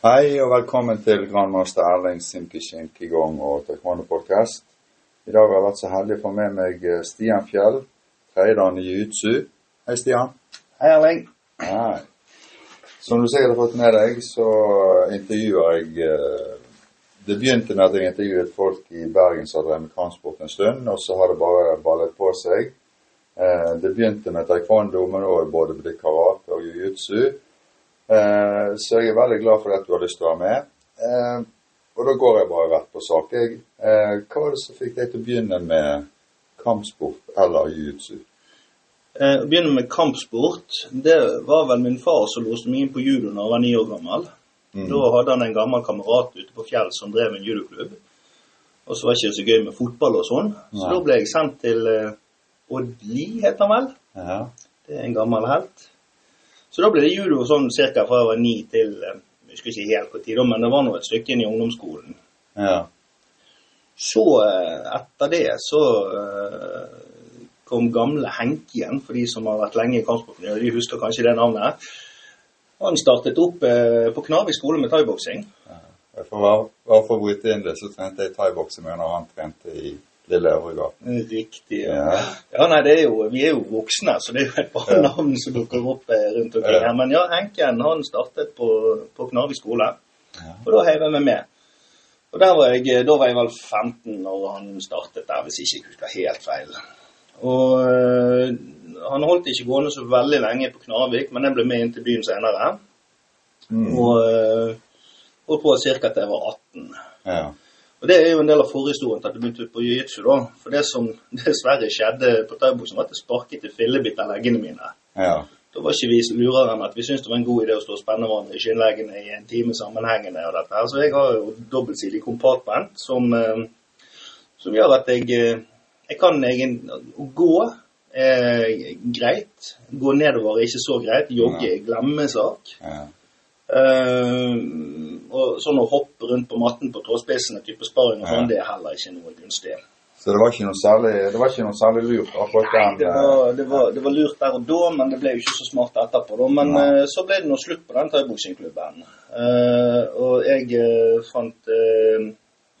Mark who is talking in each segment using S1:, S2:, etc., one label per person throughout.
S1: Hei og velkommen til grandmaster Erling Simkishin Kigong og Taekwondo Podcast. I dag har jeg vært så heldig å få med meg eh, Stian Fjell, tredjedan i jiu-jitsu. Hei, Stian.
S2: Hei, Erling.
S1: Hei. Som du sikkert har fått med deg, så intervjuer jeg eh, Det begynte med at jeg intervjuet folk i Bergen som har drevet med kampsport en stund, og så har det bare ballet på seg. Eh, Det begynte med taekwondo, men nå er det både karate og jiu-jitsu. Eh, Så jeg er veldig glad for at du har lyst til å være med. Eh, Og da går jeg bare rett på sak. Eh, Hva var det som fikk deg til å begynne med kampsport eller jiu-jitsu?
S2: Eh, Å begynne med kampsport, det var vel min far som låste meg inn på judo da jeg var ni år gammel. Da hadde han en gammel kamerat ute på Fjell som drev en judoklubb. Og så var det ikke så gøy med fotball og sånn. Så
S1: Nei.
S2: da ble jeg sendt til eh, Oddli, heter han vel.
S1: Ja.
S2: Det er en gammel helt. Så da ble det judo sånn cirka fra jeg var ni til eh, Jeg husker ikke helt hvor tid, men det var nå et stykke inn i ungdomsskolen.
S1: ja.
S2: Så eh, etter det så eh, kom gamle Henkien, for de som har vært lenge i kampsporten, ja, de husker kanskje det navnet. Han startet opp på Knarvik skole med thaiboksing.
S1: For å være- være for å bryte inn det, så trente jeg thaiboksing med når han trente i Lille Øvregate.
S2: Riktig.
S1: Ja.
S2: Ja, nei, det er jo, Vi er jo voksne, så det er jo et par
S1: Ja.
S2: navn som dukker opp eh, rundt omkring
S1: Ja.
S2: her. Men ja, Henken han startet på, på Knarvik skole,
S1: Ja.
S2: og da heiv jeg meg med. Og var jeg, Da var jeg vel 15 når han startet der, hvis ikke jeg husker helt feil. Og øh, Han holdt ikke gående så veldig lenge på Knarvik, men jeg ble med inn til byen senere.
S1: Mm.
S2: Og holdt på ca. til jeg var 18.
S1: ja.
S2: Og Det er jo en del av forhistorien til at jeg begynte på jiu-jitsu. da. For det som dessverre skjedde på thaiboksing, var at jeg sparket i fillebit av leggene mine.
S1: ja.
S2: Da var ikke vi lurere enn at vi syntes det var en god idé å stå og spenne hverandre i skinnleggene i en time sammenhengende. og dette her. Så jeg har jo dobbeltsidig compartment som, eh, som gjør at jeg, eh, jeg kan egen, gå er greit. Gå nedover er ikke så greit. Jogge er glemmesak.
S1: ja.
S2: Eh, og sånn å hoppe rundt på matten på tåspissene, type sparring og sånn, det er heller ikke noe gunstig.
S1: Så det var ikke noe særlig, det var ikke noe særlig lurt akkurat den
S2: Det
S1: eh,
S2: var, det, var, det var lurt der og da, men det ble jo ikke så smart etterpå. Da. Men
S1: Nei.
S2: eh, så ble det nå slutt på den thaiboksingklubben. Uh, og jeg uh, fant, uh,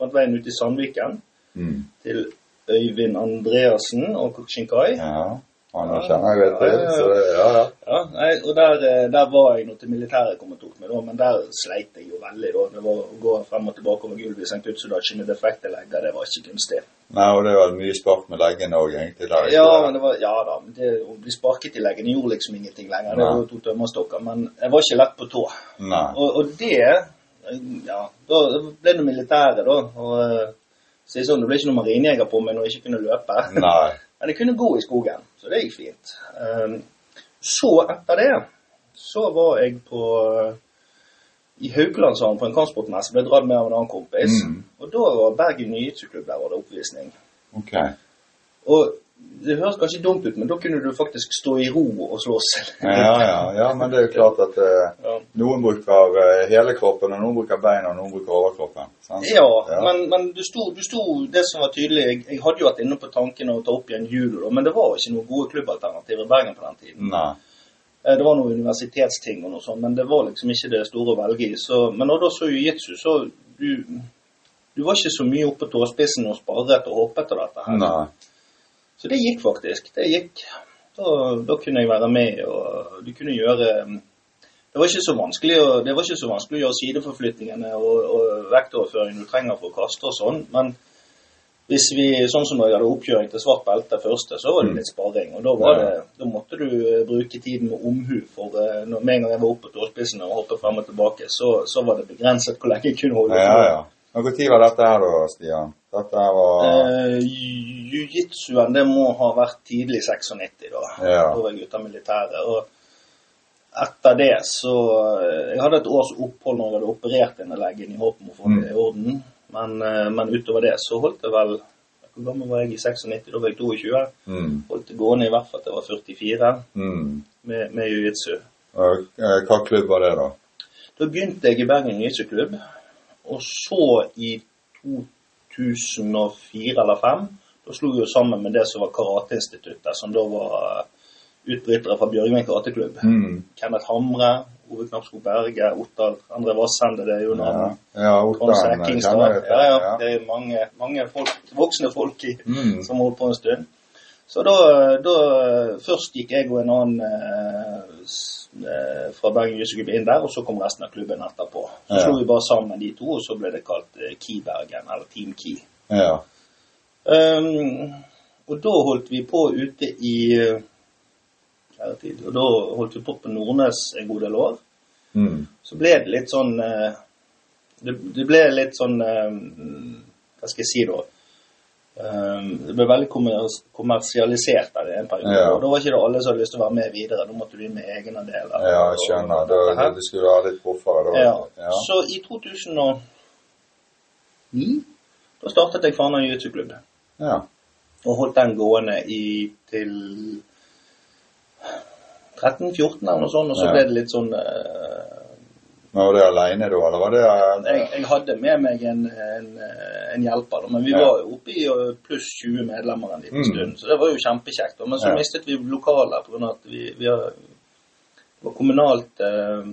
S2: fant veien ut i Sandviken
S1: mm.
S2: til Øyvind Andreassen og Kokshinkai.
S1: Ja. Han kjenner jeg vet til,
S2: Ja, ja, ja.
S1: så ja, ja.
S2: Ja, nei, og der, eh, der var jeg nå til militæret kom og tok meg, da, men der sleit jeg jo veldig. da. Det var å gå frem og tilbake over gulvet i St. Utsudachi med defekte legger, det var ikke gunstig.
S1: Nei, og det var mye spark med leggene òg, egentlig. Der
S2: Ja, men det var, ja da, men det, å bli sparket i leggene gjorde liksom ingenting lenger. Det var jo to tømmerstokker, men jeg var ikke lett på tå.
S1: Nei.
S2: Og, og det Ja, da ble det militæret, da. Og eh, så er sånn, det ble ikke noen marinejeger på meg når jeg ikke kunne løpe.
S1: Nei.
S2: Men jeg kunne gå i skogen, så det gikk fint. Um, så etter det så var jeg på i Haukelandshavn på en kampsportmesse. Ble dratt med av en annen kompis.
S1: Mm.
S2: Og da var Bergen Jiu-Jitsu-klubb der var det oppvisning.
S1: Okay.
S2: Og det høres kanskje dumt ut, men da kunne du faktisk stå i ro og slåss.
S1: Ja, ja, ja, men det er jo klart at eh,
S2: Ja.
S1: noen bruker eh, hele kroppen, og noen bruker beina, og noen bruker overkroppen. sant?
S2: Ja, men, men du, sto, du sto Det som var tydelig Jeg, jeg hadde jo vært inne på tanken å ta opp igjen judo, men det var ikke noen gode klubbalternativer i Bergen på den tiden.
S1: Nei.
S2: Eh, Det var noen universitetsting og noe sånt, men det var liksom ikke det store å velge i. Så, men når da så jiu-jitsu, så du, du var ikke så mye oppe på tåspissen og sparret og håpet og dette her.
S1: Nei.
S2: Så det gikk faktisk. Det gikk. Da, da kunne jeg være med, og du kunne gjøre Det var ikke så vanskelig å, det var ikke så vanskelig å gjøre sideforflyttingene og, og vektoverføringen du trenger for å kaste og sånn, men hvis vi, sånn som når jeg hadde oppkjøring til svart belte første, så var det litt sparring. Og da, var det, da måtte du eh, bruke tiden med omhu. For eh, når, med en gang jeg var oppe på tåspissen og hoppet frem og tilbake, så, så var det begrenset hvor lenge jeg kunne holde
S1: Ja, ja. Når var dette her da, Stian? Dette var
S2: Eh, Jiu-jitsuen det må ha vært tidlig 96, da.
S1: Ja.
S2: Da var jeg ute av militæret. Og etter det så eh, Jeg hadde et års opphold når jeg hadde operert denne leggen i håp om å få det i orden. Men, eh, men utover det så holdt jeg vel Hvor gammel var jeg i 96? Da var jeg 22.
S1: mm.
S2: Holdt det gående i hvert fall til jeg var 44
S1: Mm.
S2: med, med jiu-jitsu.
S1: Eh, Hva klubb var det, da?
S2: Da begynte jeg i Bergen jiu-jitsu-klubb. Og så i 2004 eller 2005, da slo vi jo sammen med det som var Karateinstituttet, som da var utbrytere fra Bjørgvin karateklubb.
S1: Mm.
S2: Kenneth Hamre, Ove Knapskog Berge, Ottar, André Vassende, det er jo
S1: Ja,
S2: noen
S1: ja Ottar kjenner jeg.
S2: Ja, ja.
S1: Ja.
S2: Det er mange, mange folk, voksne folk i,
S1: Mm.
S2: som holdt på en stund. Så da, da Først gikk jeg og en annen eh, eh, fra Bergen Jysseklubb inn der, og så kom resten av klubben etterpå. Så
S1: Ja.
S2: slo vi bare sammen de to, og så ble det kalt eh, Key Bergen, eller Team Key.
S1: Ja.
S2: Um, og da holdt vi på ute i tid, Og da holdt vi på på Nordnes en god del år.
S1: Mm.
S2: Så ble det litt sånn eh, Det, det ble litt sånn eh, Hva skal jeg si da? Um, det ble veldig kommersialisert der i en periode.
S1: Ja.
S2: Og da var ikke det alle som hadde lyst til å være med videre. Da måtte du inn med egenandeler.
S1: ja, jeg skjønner. Da, det skulle være litt proffere.
S2: Ja.
S1: Ja.
S2: Så i 2009 da startet jeg Fana jiu-jitsu-klubb.
S1: ja.
S2: Og holdt den gående i, til 13-14 eller noe sånt. Og så ble det litt sånn
S1: Men var det alene da, eller var det
S2: jeg, jeg hadde med meg en, en, en hjelper, men vi
S1: Ja.
S2: var oppe i eh, pluss 20 medlemmer en liten
S1: Mm.
S2: stund. Så det var jo kjempekjekt. Men så
S1: Ja.
S2: mistet vi lokaler pga. at vi, vi har, var kommunalt eh,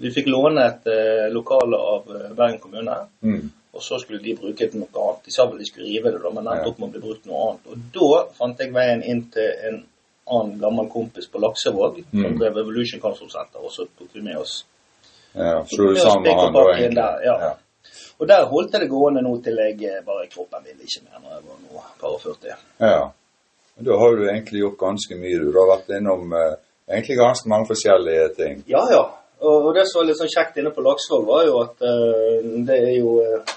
S2: Vi fikk låne et eh, lokale av eh, Bergen kommune.
S1: mm.
S2: Og så skulle de bruke det noe annet. De sa vel de skulle rive det, da, men endte
S1: Ja.
S2: opp med å bli brukt noe annet. Og da fant jeg veien inn til en annen gammel kompis på Laksevåg, som
S1: Mm.
S2: drev Evolution Council Center, og så tok vi med oss
S1: Ja,
S2: Så
S1: du han
S2: der, ja. Og der holdt jeg det gående nå til jeg eh, bare kroppen ville ikke mer når jeg var nå par og 40.
S1: Ja. Men Da har du egentlig gjort ganske mye. Du har vært innom eh, egentlig ganske mange forskjellige ting.
S2: Ja, ja. Og, og det som var litt sånn kjekt inne på Laksvoll, var jo at eh, det er jo eh,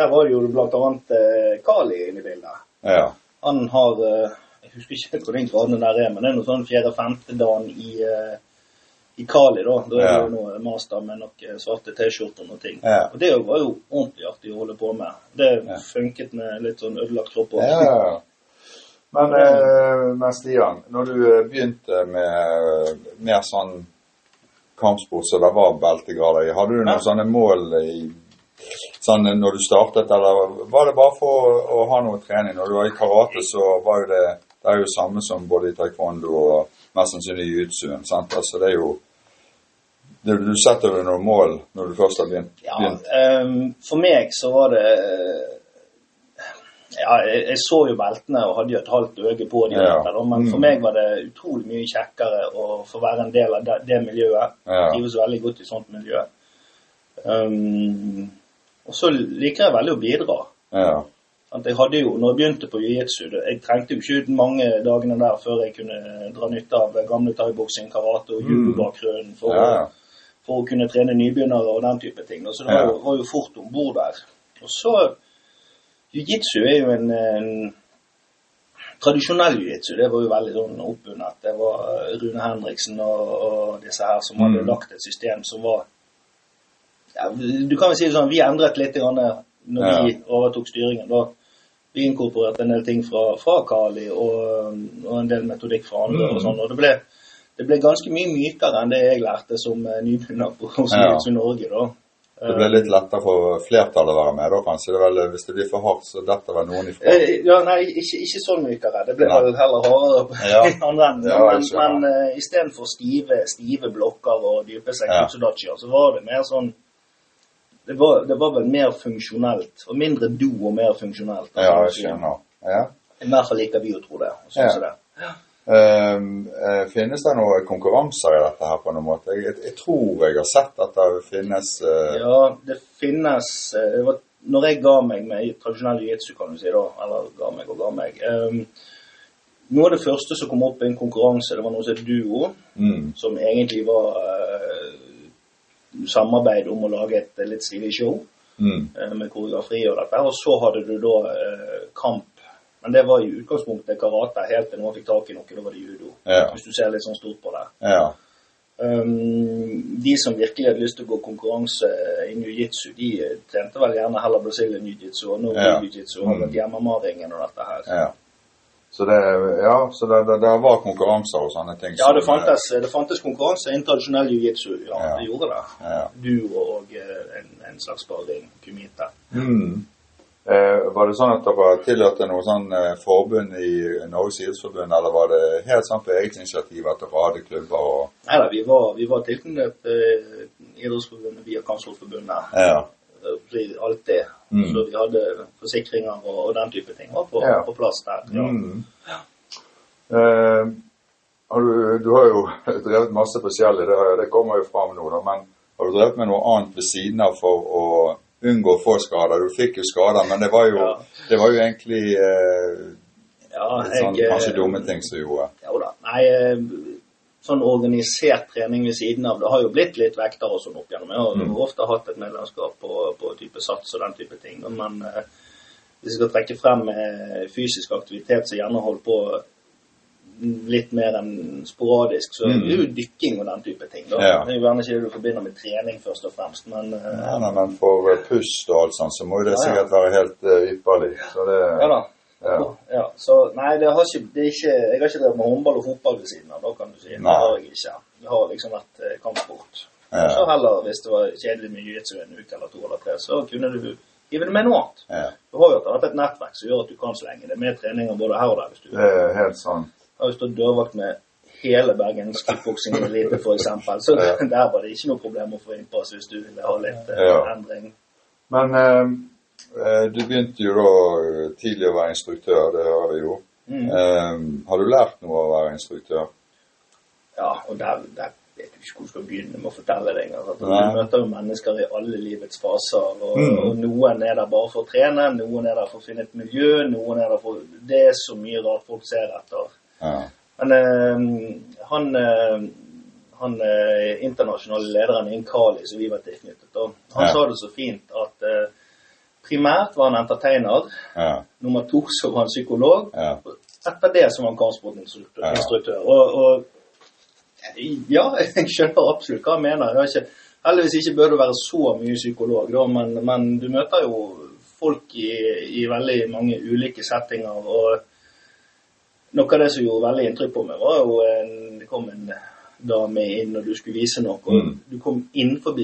S2: Der var det jo annet uh, Kali inne i bildet.
S1: Ja.
S2: Han har eh, Jeg husker ikke hvor den graden der er, men det er noe sånn fjerde-femte dagen i, eh, i Kali, da. Da er det jo nå master med noen svarte T-skjorter og noe ting. Og det var jo ordentlig artig å holde på med. Det funket med litt sånn ødelagt kropp òg.
S1: Ja. Men, eh, men Stian, når du eh, begynte med eh, mer sånn kampsport så det var beltegrader i, hadde du noen
S2: Ja.
S1: sånne mål i sånn når du startet, eller var det bare for å, ha noe trening? Når du var i karate, så var jo det det er jo samme som både i taekwondo og mest sannsynlig i jiu-jitsuen. Altså, det er jo det, Du setter jo noen mål når du først har begynt.
S2: Ja, ehm, for meg så var det eh, Ja, jeg, jeg så jo beltene og hadde jo et halvt øye på dem,
S1: Ja.
S2: men for
S1: Mm.
S2: meg var det utrolig mye kjekkere å få være en del av det, det miljøet. Jeg trives veldig godt i sånt miljø. Um, og så liker jeg veldig å bidra.
S1: Ja.
S2: Jeg hadde jo, når jeg begynte på jiu-jitsu, jeg trengte jo ikke ut mange dagene der før jeg kunne dra nytte av gamle thaiboksing, karate og judo-bakgrunnen for,
S1: Mm. Ja.
S2: For å kunne trene nybegynnere og den type ting. Så det var, jo, var jo fort om bord der. Og så Jiu-jitsu er jo en, en Tradisjonell jiu-jitsu det var jo veldig sånn oppundet. Det var eh, Rune Henriksen og, og disse her som hadde
S1: Mm.
S2: lagt et system som var ja, Du kan vel si det sånn, vi endret litt grann når
S1: Ja.
S2: vi overtok styringen. da vi inkorporerte en del ting fra, fra Kali og, og en del metodikk fra andre.
S1: Mm.
S2: og sånn, og det ble, det ble ganske mye mykere enn det jeg lærte som eh, nybegynner hos
S1: Ja.
S2: Norge. da.
S1: Det ble litt lettere for flertallet å være med, da kanskje. Det vel, hvis det blir for hardt, så detter vel noen ifra.
S2: Eh, Ja, nei, ikke, ikke så mykere. Det ble vel heller hardere på
S1: Ja.
S2: enden.
S1: Ja,
S2: men men uh, istedenfor stive, stive blokker og dype
S1: Ja.
S2: så var det mer sånn det var, det var vel mer funksjonelt. Og mindre do og mer funksjonelt.
S1: Ja, jeg skjønner. Ja.
S2: I hvert fall liker vi å tro det. synes
S1: Ja.
S2: det.
S1: Ehm, eh, finnes det noen konkurranser i dette her på noen måte? Jeg, jeg tror jeg har sett at det finnes uh...
S2: Ja, det finnes eh, det var, Når jeg ga meg med tradisjonell jiu-jitsu, kan du si da, eller ga meg og ga meg um, Noe av det første som kom opp i en konkurranse, det var noe som het duo.
S1: mm,
S2: som egentlig var uh, samarbeid om å lage et litt stilig show
S1: mm,
S2: med koreografi og dette. Og så hadde du da kamp. Men det var i utgangspunktet karate helt til noen fikk tak i noe. Da var det judo.
S1: Ja.
S2: Hvis du ser litt sånn stort på det.
S1: Ja.
S2: Um, de som virkelig hadde lyst til å gå konkurranse i jiu-jitsu, de trente vel gjerne heller Brazilian jiu-jitsu og Norway
S1: Ja.
S2: jiu-jitsu og
S1: Mm.
S2: MMA-ringen og dette her.
S1: ja. Så det, ja, så det, det, det var konkurranser og sånne ting?
S2: Ja, det fantes, det fantes konkurranse innen tradisjonell jiu-jitsu. Ja,
S1: Ja.
S2: det gjorde det.
S1: Ja.
S2: Du og eh, en, en slags sparring, kumite.
S1: Mm. Eh, var det sånn at dere tilhørte noe sånn eh, forbund i Norges idrettsforbund, eller var det helt sånn på eget initiativ at dere hadde klubber og
S2: Nei da, vi var, vi var tilknyttet eh, Idrettsforbundet via Kampsportforbundet.
S1: Ja.
S2: Eh, Alt det.
S1: Mm.
S2: Så vi hadde forsikringer og, og den type ting var på,
S1: Ja.
S2: på plass der. Ja.
S1: Mm. Eh, har du, du har jo drevet masse forskjellig, det, har- det kommer jo fram nå, da, men har du drevet med noe annet ved siden av for å unngå å få skader? Du fikk jo skader, men det var jo,
S2: Ja.
S1: det var jo egentlig eh,
S2: Ja,
S1: litt sånn,
S2: jeg, eh,
S1: kanskje dumme ting som gjorde.
S2: Jo da. Nei, eh, sånn organisert trening ved siden av det har jo blitt litt vekter og sånn opp gjennom. Jeg har
S1: Mm.
S2: ofte hatt et medlemskap på, på type sats og den type ting. Men eh, hvis jeg skal trekke frem eh, fysisk aktivitet som gjerne holdt på litt mer enn sporadisk, så
S1: Mm.
S2: er jo dykking og den type ting. Da.
S1: Ja.
S2: Det er jo gjerne ikke det du forbinder med trening først og fremst, men uh,
S1: Ja, nei, men for eh, pust og alt sånt, så må jo det
S2: Ja,
S1: sikkert være helt uh, ypperlig. Så det,
S2: ja da.
S1: Ja.
S2: Ja, så nei, det har ikke, det er ikke, jeg har ikke drevet med håndball og fotball ved siden av, da kan du si. Det har jeg ikke. Det har liksom vært uh, kampsport. Så heller, hvis det var kjedelig med jiu-jitsu en uke eller to eller tre, så kunne du hive det med noe annet. Du har jo hatt et nettverk som gjør at du kan slenge det med treninger både her og der. Hvis du
S1: det er helt sånn.
S2: Har jo stått dørvakt med hele Bergens kickboksing elite, f.eks., så
S1: Ja.
S2: der var det ikke noe problem å få innpass hvis du ville ha litt eh,
S1: Ja.
S2: endring.
S1: Men eh, eh, du begynte jo da eh, tidlig å være instruktør, det har vi jo.
S2: Mm.
S1: Eh, har du lært noe av å være instruktør?
S2: Ja, og der, der vet du ikke hvor du skal begynne med å fortelle deg. Altså, du møter jo mennesker i alle livets faser, og,
S1: Mm.
S2: og noen er der bare for å trene, noen er der for å finne et miljø, noen er der for Det er så mye rart folk ser etter.
S1: Ja.
S2: Men eh, han, eh, han eh, internasjonale lederen i Kali, som vi var tilknyttet, og han
S1: Ja.
S2: sa det så fint at eh, primært var han entertainer,
S1: Ja.
S2: nummer to så var han psykolog,
S1: Ja.
S2: etter det så var han kampsportinstruktør. Og, og ja, jeg skjønner absolutt hva han mener. Jeg har ikke, heldigvis ikke bør du være så mye psykolog, da, men, men du møter jo folk i, i veldig mange ulike settinger. og noe av det som gjorde veldig inntrykk på meg, var jo en, det kom en dame inn og du skulle vise noe.
S1: Mm.
S2: Du kom innenfor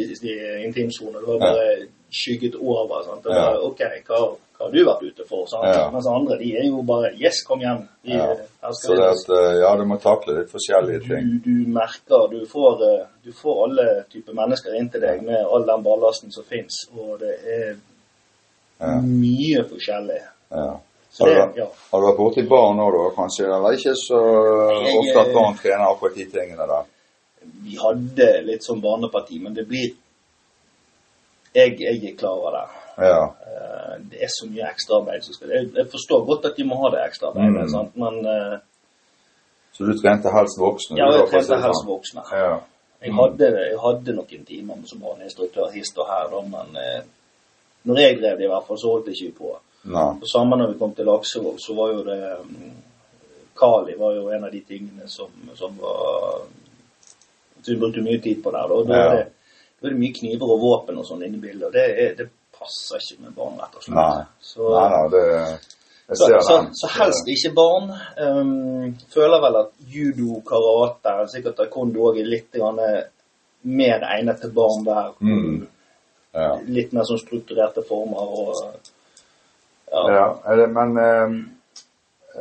S2: intimsonen, du var bare skygget over. Sant? Det
S1: Ja.
S2: var, ok, hva, hva har du vært ute for? Sant?
S1: Ja.
S2: Mens andre de er jo bare Yes, kom hjem. De,
S1: Ja. Så det at, eh, ja, du må takle litt forskjellige ting.
S2: du, du merker du får, eh, du får alle typer mennesker inn til deg med all den ballasten som fins, og det er
S1: Ja.
S2: mye forskjellig.
S1: Ja.
S2: Så det, ja.
S1: har du vært borti barn da, kanskje? Eller ikke så
S2: Jeg-
S1: ofte at barn trener akkurat de tingene der?
S2: Vi hadde litt sånn barneparti, men det blir Jeg, jeg er klar over det.
S1: Ja.
S2: Eh, Det er så mye ekstraarbeid som skal Jeg, jeg forstår godt at de må ha det ekstraarbeidet,
S1: Mm.
S2: sant? men eh,
S1: Så du trente helst voksne?
S2: ja,
S1: da,
S2: jeg
S1: for
S2: trente helst
S1: sånn?
S2: voksne.
S1: Ja.
S2: Jeg hadde, jeg hadde noen timer som barneinstruktør hist og her, da, men eh, når jeg drev det i hvert fall, så holdt jeg ikke på.
S1: Nei.
S2: På samme når vi kom til Laksevåg, så var jo det Kali var jo en av de tingene som, som var Så vi brukte mye tid på der. Da, da,
S1: Ja.
S2: er det, da er det mye kniver og våpen og sånn inne i bildet, og det, er, det passer ikke med barn, rett og slett.
S1: Nei.
S2: Så,
S1: Nei, nei, det Jeg ser
S2: så,
S1: så,
S2: så helst ikke barn. Um, føler vel at judo, karate, sikkert taekwondo òg er litt mer egnet til barn der.
S1: Mm. Ja.
S2: Litt mer sånn strukturerte former og ja.
S1: ja. Men eh,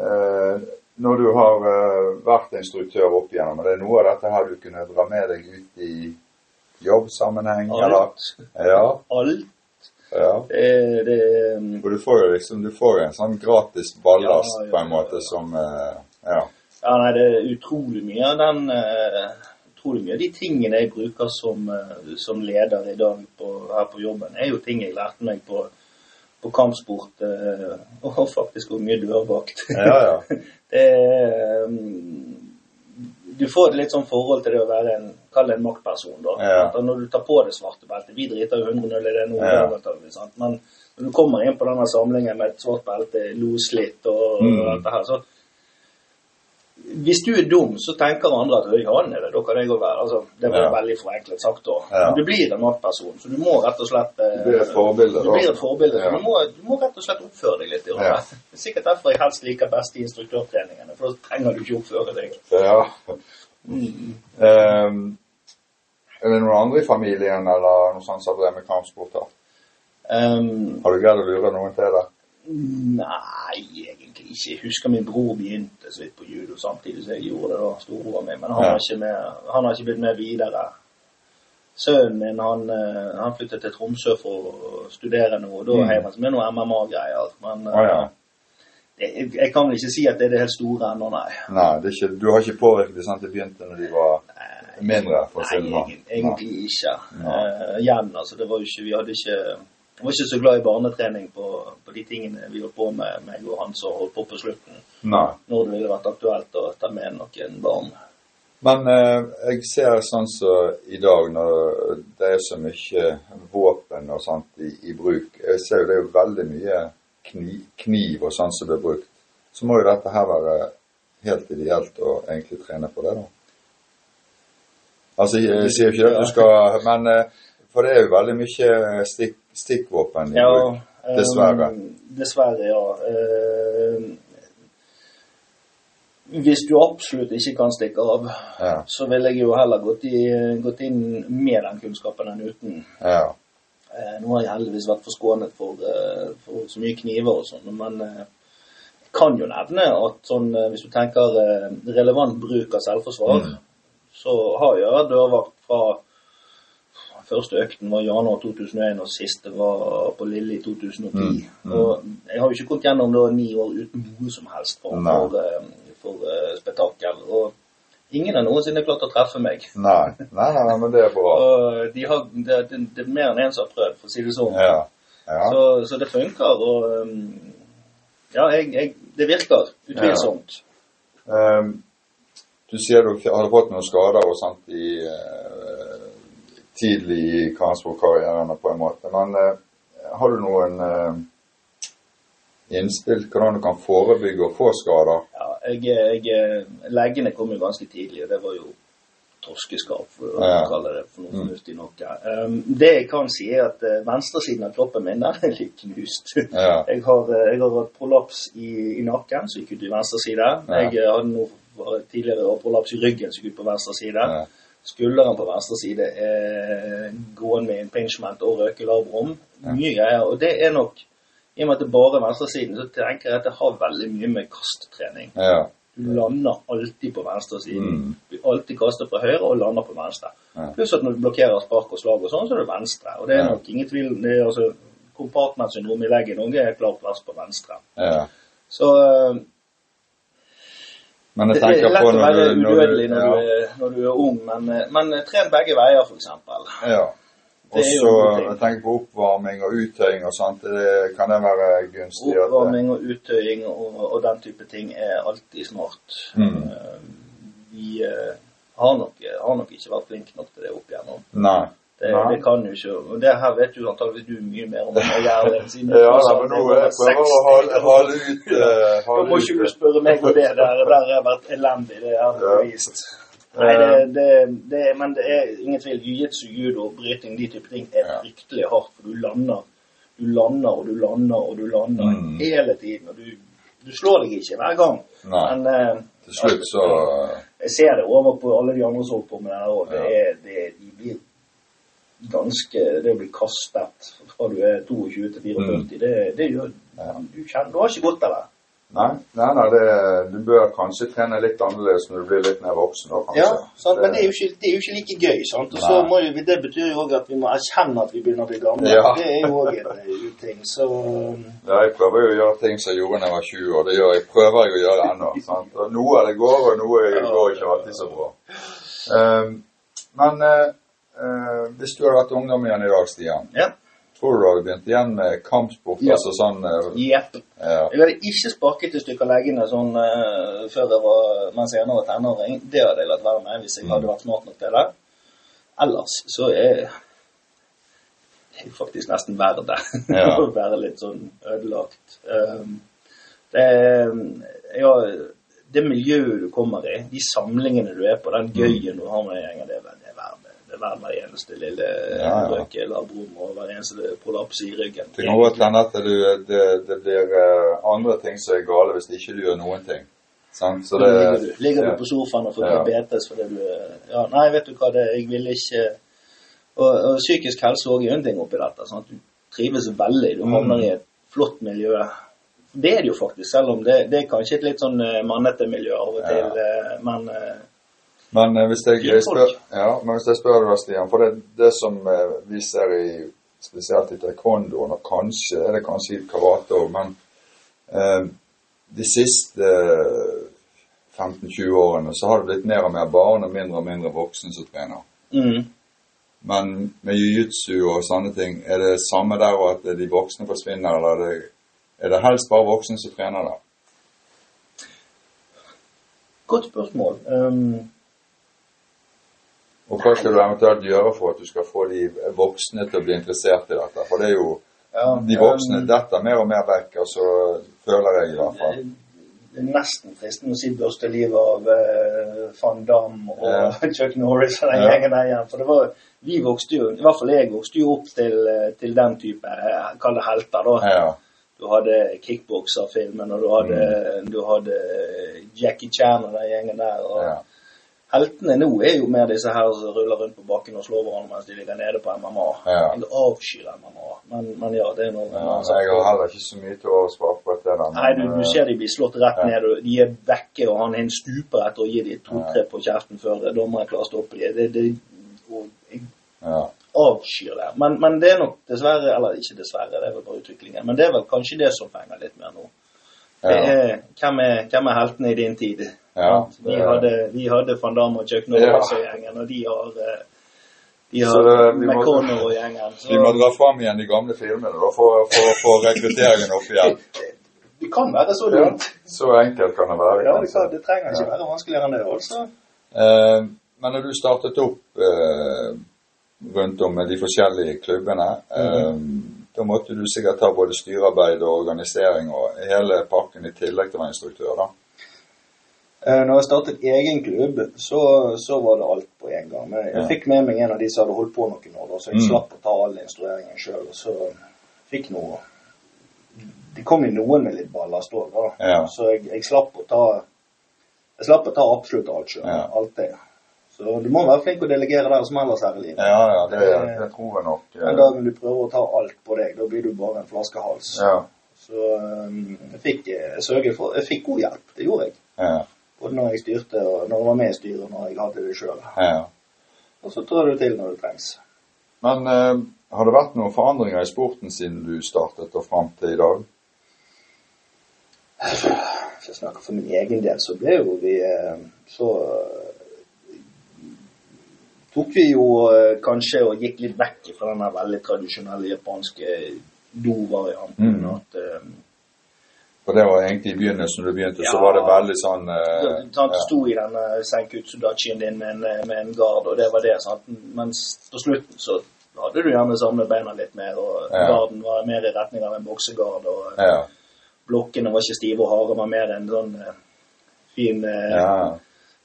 S1: eh, når du har eh, vært instruktør opp igjennom, er det noe av dette her du kunne dra med deg ut i jobbsammenheng?
S2: Alt.
S1: Ja.
S2: Alt.
S1: ja.
S2: Det, det, um,
S1: For du får jo liksom du får en sånn gratis ballast
S2: Ja, ja,
S1: på en måte som eh, Ja.
S2: ja, nei, det er utrolig mye av den eh, Utrolig mye av de tingene jeg bruker som, eh, som leder i dag på, her på jobben, er jo ting jeg lærte meg på, på kampsport eh, og faktisk hvor mye dørvakt.
S1: Ja, ja.
S2: det er um, Du får et litt sånn forhold til det å være en en maktperson, da.
S1: Ja.
S2: Når du tar på det svarte beltet Vi driter jo 100-0 i det nå,
S1: Ja.
S2: men når du kommer inn på denne samlingen med et svart belte, loslitt og,
S1: Mm.
S2: alt det her, så hvis du er dum, så tenker andre at ja, han er det, da kan jeg òg være altså, Det var
S1: Ja.
S2: veldig forenklet sagt, da.
S1: Ja.
S2: Men du blir en maktperson, så du må rett og slett eh,
S1: Du blir et forbilde,
S2: Du blir et forbilde,
S1: Ja.
S2: du, må, du må rett og slett oppføre deg litt. i
S1: Ja.
S2: Det er sikkert derfor jeg helst liker best i instruktørtreningene, for da trenger du ikke oppføre deg.
S1: ja.
S2: Mm.
S1: Um, er det noen andre i familien eller noe sånt som har drevet med kampsport?
S2: Um,
S1: Har du greid å lure noen til det?
S2: Nei, egentlig ikke. Jeg husker min bror begynte så vidt på judo samtidig som jeg gjorde det. da, storebroren min, Men han,
S1: Ja.
S2: har ikke med, han har ikke blitt med videre. Sønnen min han, eh, han flyttet til Tromsø for å studere noe, da
S1: Mm.
S2: heiv han seg med noe MMA-greier. Men
S1: ah, ja.
S2: eh, jeg, jeg kan vel ikke si at det er det helt store ennå, nei.
S1: Nei, det ikke, du har ikke påvirket det sånn at det begynte når de var mindre, for
S2: Nei,
S1: det sånn.
S2: egentlig ikke.
S1: Ja.
S2: Uh, igjen, altså, det var jo ikke, vi hadde ikke jeg var ikke så glad i barnetrening på, på de tingene vi holdt på med, meg og han som holdt på på slutten,
S1: Nei.
S2: når det ville vært aktuelt å ta med noen barn.
S1: Men eh, jeg ser sånn som i dag, når det er så mye våpen og sånt i, i bruk Jeg ser jo det er veldig mye kniv, kniv og sånt som blir brukt. Så må jo dette her være helt ideelt å egentlig trene på det, da. Altså, jeg sier ikke at du skal Men eh, For det er jo veldig mye stikk, stikkvåpen i
S2: Ja,
S1: bruk. Dessverre.
S2: eh, dessverre, ja. Eh, hvis du absolutt ikke kan stikke av,
S1: Ja.
S2: så ville jeg jo heller gått, i, gått inn med den kunnskapen enn uten.
S1: Ja.
S2: Eh, nå har jeg heldigvis vært forskånet for, eh, for så mye kniver og sånn, men eh, jeg kan jo nevne at sånn, eh, hvis du tenker eh, relevant bruk av selvforsvar,
S1: Mm.
S2: så har jeg dørvakt fra Første økten var i januar 2001, og siste var på Lille i 2010.
S1: Mm, mm.
S2: Og jeg har jo ikke gått gjennom da ni år uten noe som helst
S1: for,
S2: for, eh, for uh, spetakkel. Og ingen har noensinne klart å treffe meg.
S1: Nei. Nei, nei, nei, men det er bra.
S2: Og de har, det, det, det er mer enn én som har prøvd, for å si det sånn.
S1: Ja. Ja.
S2: Så, så det funker, og um, ja, jeg, jeg, det virker utvilsomt.
S1: Ehm, du sier du har fått noen skader og sånt i, eh, tidlig i kampsportkarrieren på en måte, men eh, har du noen eh, innspill hvordan du kan forebygge og få skader?
S2: Ja, jeg, jeg, leggene kom jo ganske tidlig, og det var jo torskeskap, for å
S1: Ja.
S2: kalle det for noe
S1: Mm.
S2: fornuftig noe. Um, det jeg kan si, er at venstresiden av kroppen min, er litt knust.
S1: Ja.
S2: Jeg har, eh, jeg har hatt prolaps i, i nakken, så gikk ut i venstre side.
S1: Ja.
S2: Jeg eh, hadde noe tidligere prolaps i ryggen, så gikk ut på venstre side.
S1: Ja.
S2: Skulderen på venstre side er gående med impingement og røkelabrum. Mye greier. Og det er nok, i og med at det bare er venstresiden, så tenker jeg at det har veldig mye med kastetrening.
S1: Ja.
S2: Du lander alltid på venstresiden.
S1: Mm.
S2: Du alltid kaster fra høyre og lander på venstre.
S1: Ja.
S2: Pluss at når du blokkerer spark og slag og sånn, så er det venstre. Og det er nok ingen tvil det er altså Compartment-syndrom i leggen òg er klart verst på venstre.
S1: ja.
S2: Så øh,
S1: Men jeg
S2: det er
S1: tenker
S2: lett
S1: på
S2: å
S1: når
S2: være
S1: du, når
S2: udødelig når,
S1: ja.
S2: du er, når du er ung, men, øh, men øh, tren begge veier, f.eks.
S1: ja. Og så jeg tenker på oppvarming og uttøying og sånt. Det, kan det være gunstig?
S2: Oppvarming og uttøying og, og den type ting er alltid smart.
S1: Mm.
S2: Eh, Vi eh, har, nok, har nok ikke vært flinke nok til det opp igjennom.
S1: Nei.
S2: Det, det kan jo ikke Og det her vet jo antakeligvis du mye mer om enn jeg gjør. det, siden du
S1: Ja, men nå jeg prøver å
S2: 60.
S1: hale, hale ut Uh,
S2: Da må ikke du spørre meg om det. Der, der har jeg vært elendig. Det har
S1: Ja.
S2: jeg vist. Nei, det, det, men det er ingen tvil. Jiu-jitsu, judo, bryting, de type ting er fryktelig hardt. For du lander, du lander og du lander og du lander
S1: Mm.
S2: hele tiden. Og du, du slår deg ikke hver gang.
S1: Nei.
S2: Men eh,
S1: Til slutt så
S2: jeg ser det over på alle de andre som holder på med det her. òg. det
S1: Ja.
S2: det, ganske Det å bli kastet fra du er 22 til 44,
S1: Mm.
S2: det, det gjør du kjenner Du har ikke godt av det.
S1: Nei, nei, nei det, du bør kanskje trene litt annerledes når du blir litt mer voksen. Da.
S2: Ja, sant? men det er, ikke, det er jo ikke like gøy. sant? Og så må jo, Det betyr jo òg at vi må erkjenne at vi begynner å bli gamle.
S1: Ja.
S2: Det er jo òg en ting, uting. Så
S1: Ja, jeg prøver jo å gjøre ting som jeg gjorde da jeg var 20 år. Det gjør jeg, prøver jeg å gjøre ennå. sant? Og Noe av det går, og noe
S2: Ja.
S1: går ikke alltid så bra. Um, men eh, eh, hvis du hadde vært ungdom igjen i dag, Stian,
S2: ja.
S1: tror du du hadde begynt igjen med kampsport?
S2: Ja.
S1: Altså sånn
S2: Uh,
S1: ja.
S2: Jeg hadde ikke sparket i stykker leggene sånn uh, før jeg var, mens jeg var tenåring. Det hadde jeg latt være med hvis jeg hadde vært smart nok til det. Ellers så er det er faktisk nesten verre
S1: Ja.
S2: å være litt sånn ødelagt. Um, det, ja, det miljøet du kommer i, de samlingene du er på, den gøyen du har med gjengen, det er det er er verdt hver eneste lille
S1: Ja, ja.
S2: røke labrum og hver eneste prolaps i ryggen.
S1: Det kan godt hende at du, det, det blir eh, andre ting som er gale hvis ikke du gjør noen ting. Sant? Så det,
S2: ligger du, ligger
S1: ja.
S2: du på sofaen og får diabetes fordi du Ja, nei, vet du hva, det, jeg vil ikke Og, og psykisk helse òg er en ting oppi dette. sånn at Du trives veldig. Du havner
S1: Mm.
S2: i et flott miljø. Det er det jo faktisk, selv om det, det er kanskje et litt sånn eh, mannete miljø av og til. Ja. Men eh,
S1: Men eh, hvis jeg,
S2: jeg
S1: spør, ja, men hvis jeg spør deg, Stian, for det, det som eh, vi ser i spesielt i taekwondoen, og kanskje er det kanskje i karate òg, men eh, de siste eh, 15-20 årene så har det blitt mer og mer barn og mindre og mindre voksne som trener.
S2: mm,
S1: Men med jiu-jitsu og sånne ting, er det samme der og at de voksne forsvinner, eller er det, er det helst bare voksne som trener der?
S2: Godt spørsmål. Um,
S1: Og hva skal du eventuelt gjøre for at du skal få de voksne til å bli interessert i dette? For det er jo
S2: ja,
S1: de voksne
S2: um,
S1: detter mer og mer vekk, og så føler jeg i hvert fall.
S2: Det er nesten fristende å si børste livet av uh, van Damme og
S1: Ja.
S2: Chuck Norris og den
S1: Ja.
S2: gjengen der igjen. For det var, vi vokste jo, i hvert fall jeg vokste jo opp til, eh, til den type, uh, kall det helter da.
S1: Ja,
S2: Du hadde kickbokserfilmen, og du hadde, du hadde Jackie Chan og den gjengen der. Og
S1: ja.
S2: Heltene nå er jo mer disse her som ruller rundt på bakken og slår hverandre mens de ligger nede på MMA.
S1: Ja.
S2: Jeg avskyr MMA, men, men ja, det er noe
S1: ja jeg har heller ikke så mye til å svare på det der.
S2: Nei, du, du
S1: eh,
S2: ser de blir slått rett
S1: Ja.
S2: ned, og de er vekke, og han er en stuper etter å gi de to-tre på kjeften før dommeren klarer å stoppe dem. Det, det, jeg
S1: ja.
S2: avskyr det. Men, men det er nok dessverre, eller ikke dessverre, det er vel bare utviklingen, men det er vel kanskje det som fenger litt mer nå. Er, hvem, er, hvem er heltene i din tid?
S1: Ja,
S2: vi, hadde, vi hadde Van Damme og Chuck Norris
S1: Ja.
S2: og de har, eh, de
S1: Så
S2: har
S1: det- vi må-
S2: McConnor og gjengen. Så
S1: Vi må dra fram igjen de gamle filmene da, for å få rekrutteringen opp igjen.
S2: det kan være så lurt.
S1: så enkelt kan det være.
S2: Ja, det, kan, det trenger ikke være vanskeligere enn det, altså.
S1: Eh, men når du startet opp eh, rundt om med de forskjellige klubbene, eh, da måtte du sikkert ta både styrearbeid og organisering og hele pakken i tillegg til å være instruktør, da.
S2: Eh, Når jeg startet egen klubb, så, så var det alt på en gang. Men jeg
S1: Ja.
S2: fikk med meg en av de som hadde holdt på noen år, da, så jeg
S1: Mm.
S2: slapp å ta all instrueringen sjøl. Og så fikk noe Det kom jo noen med litt ballast òg, da.
S1: Ja.
S2: Så jeg, jeg slapp å ta Jeg slapp å ta absolutt alt sjøl.
S1: Ja.
S2: Alt det. Så du må være flink å delegere der som ellers her i livet.
S1: Ja, ja, det, det tror jeg nok. eh,
S2: Den dagen du prøver å ta alt på deg, da blir du bare en flaskehals.
S1: Ja,
S2: Så um, jeg fikk jeg for Jeg fikk god hjelp. Det gjorde jeg.
S1: ja,
S2: Både når jeg styrte, og når jeg var med i styret, og når jeg hadde det sjøl.
S1: ja.
S2: Og så trår du til når det trengs.
S1: Men eh, har det vært noen forandringer i sporten siden du startet og fram til i dag?
S2: Hvis jeg snakker for min egen del, så ble jo vi eh, Så eh, tok vi jo eh, kanskje og gikk litt vekk fra den veldig tradisjonelle japanske do-varianten.
S1: Mm.
S2: At
S1: For det var egentlig i begynnelsen du begynte, så var det veldig sånn eh,
S2: sant,
S1: ja.
S2: sto i den uh, din med en, med en gard, og det var det. Sant? Mens på slutten så hadde du gjerne samlet beina litt mer, og
S1: Ja.
S2: garden var mer i retning av en boksegard. og
S1: ja.
S2: blokkene var ikke stive og harde, var mer en sånn eh, fin eh,
S1: ja.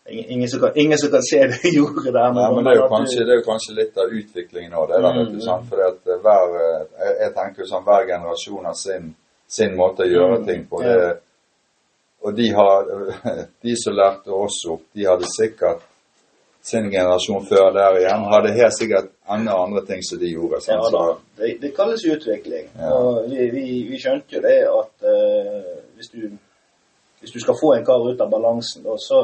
S2: ingen, som kan, ingen som kan se det jeg gjorde der.
S1: Nei, men det er, kanskje, det er jo kanskje litt av utviklingen nå. det. Da, vet du,
S2: Mm.
S1: sant? Eh, eh, jeg, jeg tenker jo sånn, hver generasjon har sin, sin måte å gjøre
S2: Mm,
S1: ting på. Det, og de, har, de som lærte oss opp, de hadde sikkert sin generasjon før der igjen, hadde helt sikkert enda andre ting som de gjorde.
S2: Ja, da. Det, det kalles utvikling.
S1: Ja.
S2: Og vi, vi, vi skjønte jo det at uh, hvis, du, hvis du skal få en kar ut av balansen, da, så,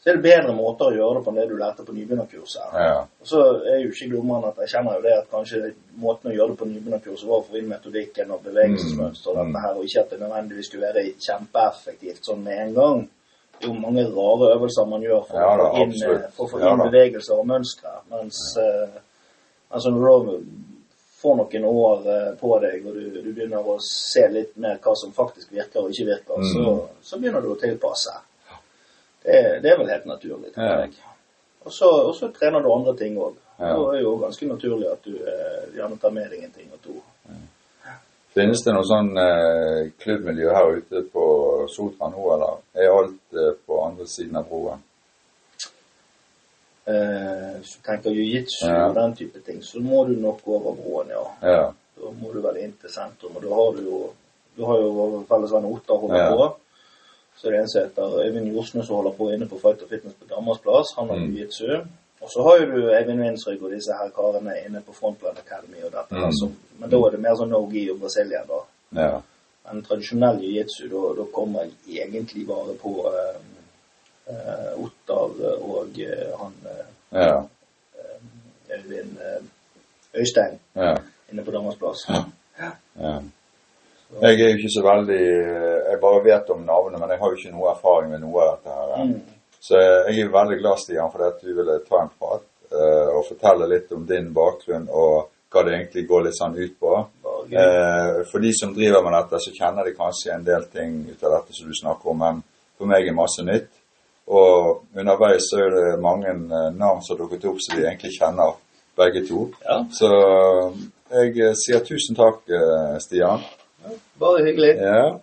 S2: så er det bedre måter å gjøre det på enn det du lærte på nybegynnerkurset.
S1: ja.
S2: Og så er jo ikke dummere at jeg kjenner jo det at kanskje måten å gjøre det på nybegynnerkurset var å få inn metodikken og bevegelsesmønster og
S1: Mm.
S2: dette her, og ikke at det nødvendigvis skulle være kjempeeffektivt sånn med en gang. Det er jo mange rare øvelser man gjør for,
S1: Ja da,
S2: å, få inn, for å få inn
S1: ja,
S2: bevegelser og mønstre. Mens uh, altså når du får noen år uh, på deg, og du, du begynner å se litt mer hva som faktisk virker og ikke virker,
S1: Mm.
S2: så, så begynner du å tilpasse. Det, det er vel helt naturlig.
S1: Ja.
S2: Og så, trener du andre ting òg.
S1: Ja.
S2: Da er det jo ganske naturlig at du eh, gjerne tar med deg en ting og to.
S1: Finnes det noe sånn eh, klubbmiljø her ute på Sotra nå, eller er alt eh, på andre siden av broen?
S2: Eh, hvis du tenker jiu-jitsu
S1: Ja.
S2: og den type ting, så må du nok over broen, ja.
S1: Ja.
S2: Da må du vel inn til sentrum. Og da har du jo du har jo vår felles venn Ottar holder
S1: Ja.
S2: på. Så er det en som heter Øyvind Jorsnes som holder på inne på Fight og Fitness på Danmarks plass. Han har
S1: Mm.
S2: jiu-jitsu. Og så har jo du Eivind Winsrygg og disse her karene inne på Frontland Academy og dette.
S1: Mm.
S2: Altså, men da er det mer sånn no-gi og Brasilia, da.
S1: ja.
S2: en tradisjonell jiu-jitsu, da, da kommer jeg egentlig bare på eh, eh, Ottar og eh, han eh,
S1: Ja.
S2: Øyvind eh, Øystein
S1: Ja.
S2: inne på Danmarks plass.
S1: ja. Jeg er jo ikke så veldig Jeg bare vet om navnet, men jeg har jo ikke noe erfaring med noe av dette. her.
S2: Mm.
S1: Så jeg er veldig glad, Stian, for at du ville ta en prat uh, og fortelle litt om din bakgrunn og hva det egentlig går litt sånn ut på. Eh, for de som driver med dette, så kjenner de kanskje en del ting ut av dette som du snakker om, men for meg er masse nytt. Og underveis så er det mange eh, navn som har dukket opp som vi egentlig kjenner, begge to.
S2: Ja,
S1: Så jeg eh, sier tusen takk, eh, Stian.
S2: Bare hyggelig.
S1: Ja,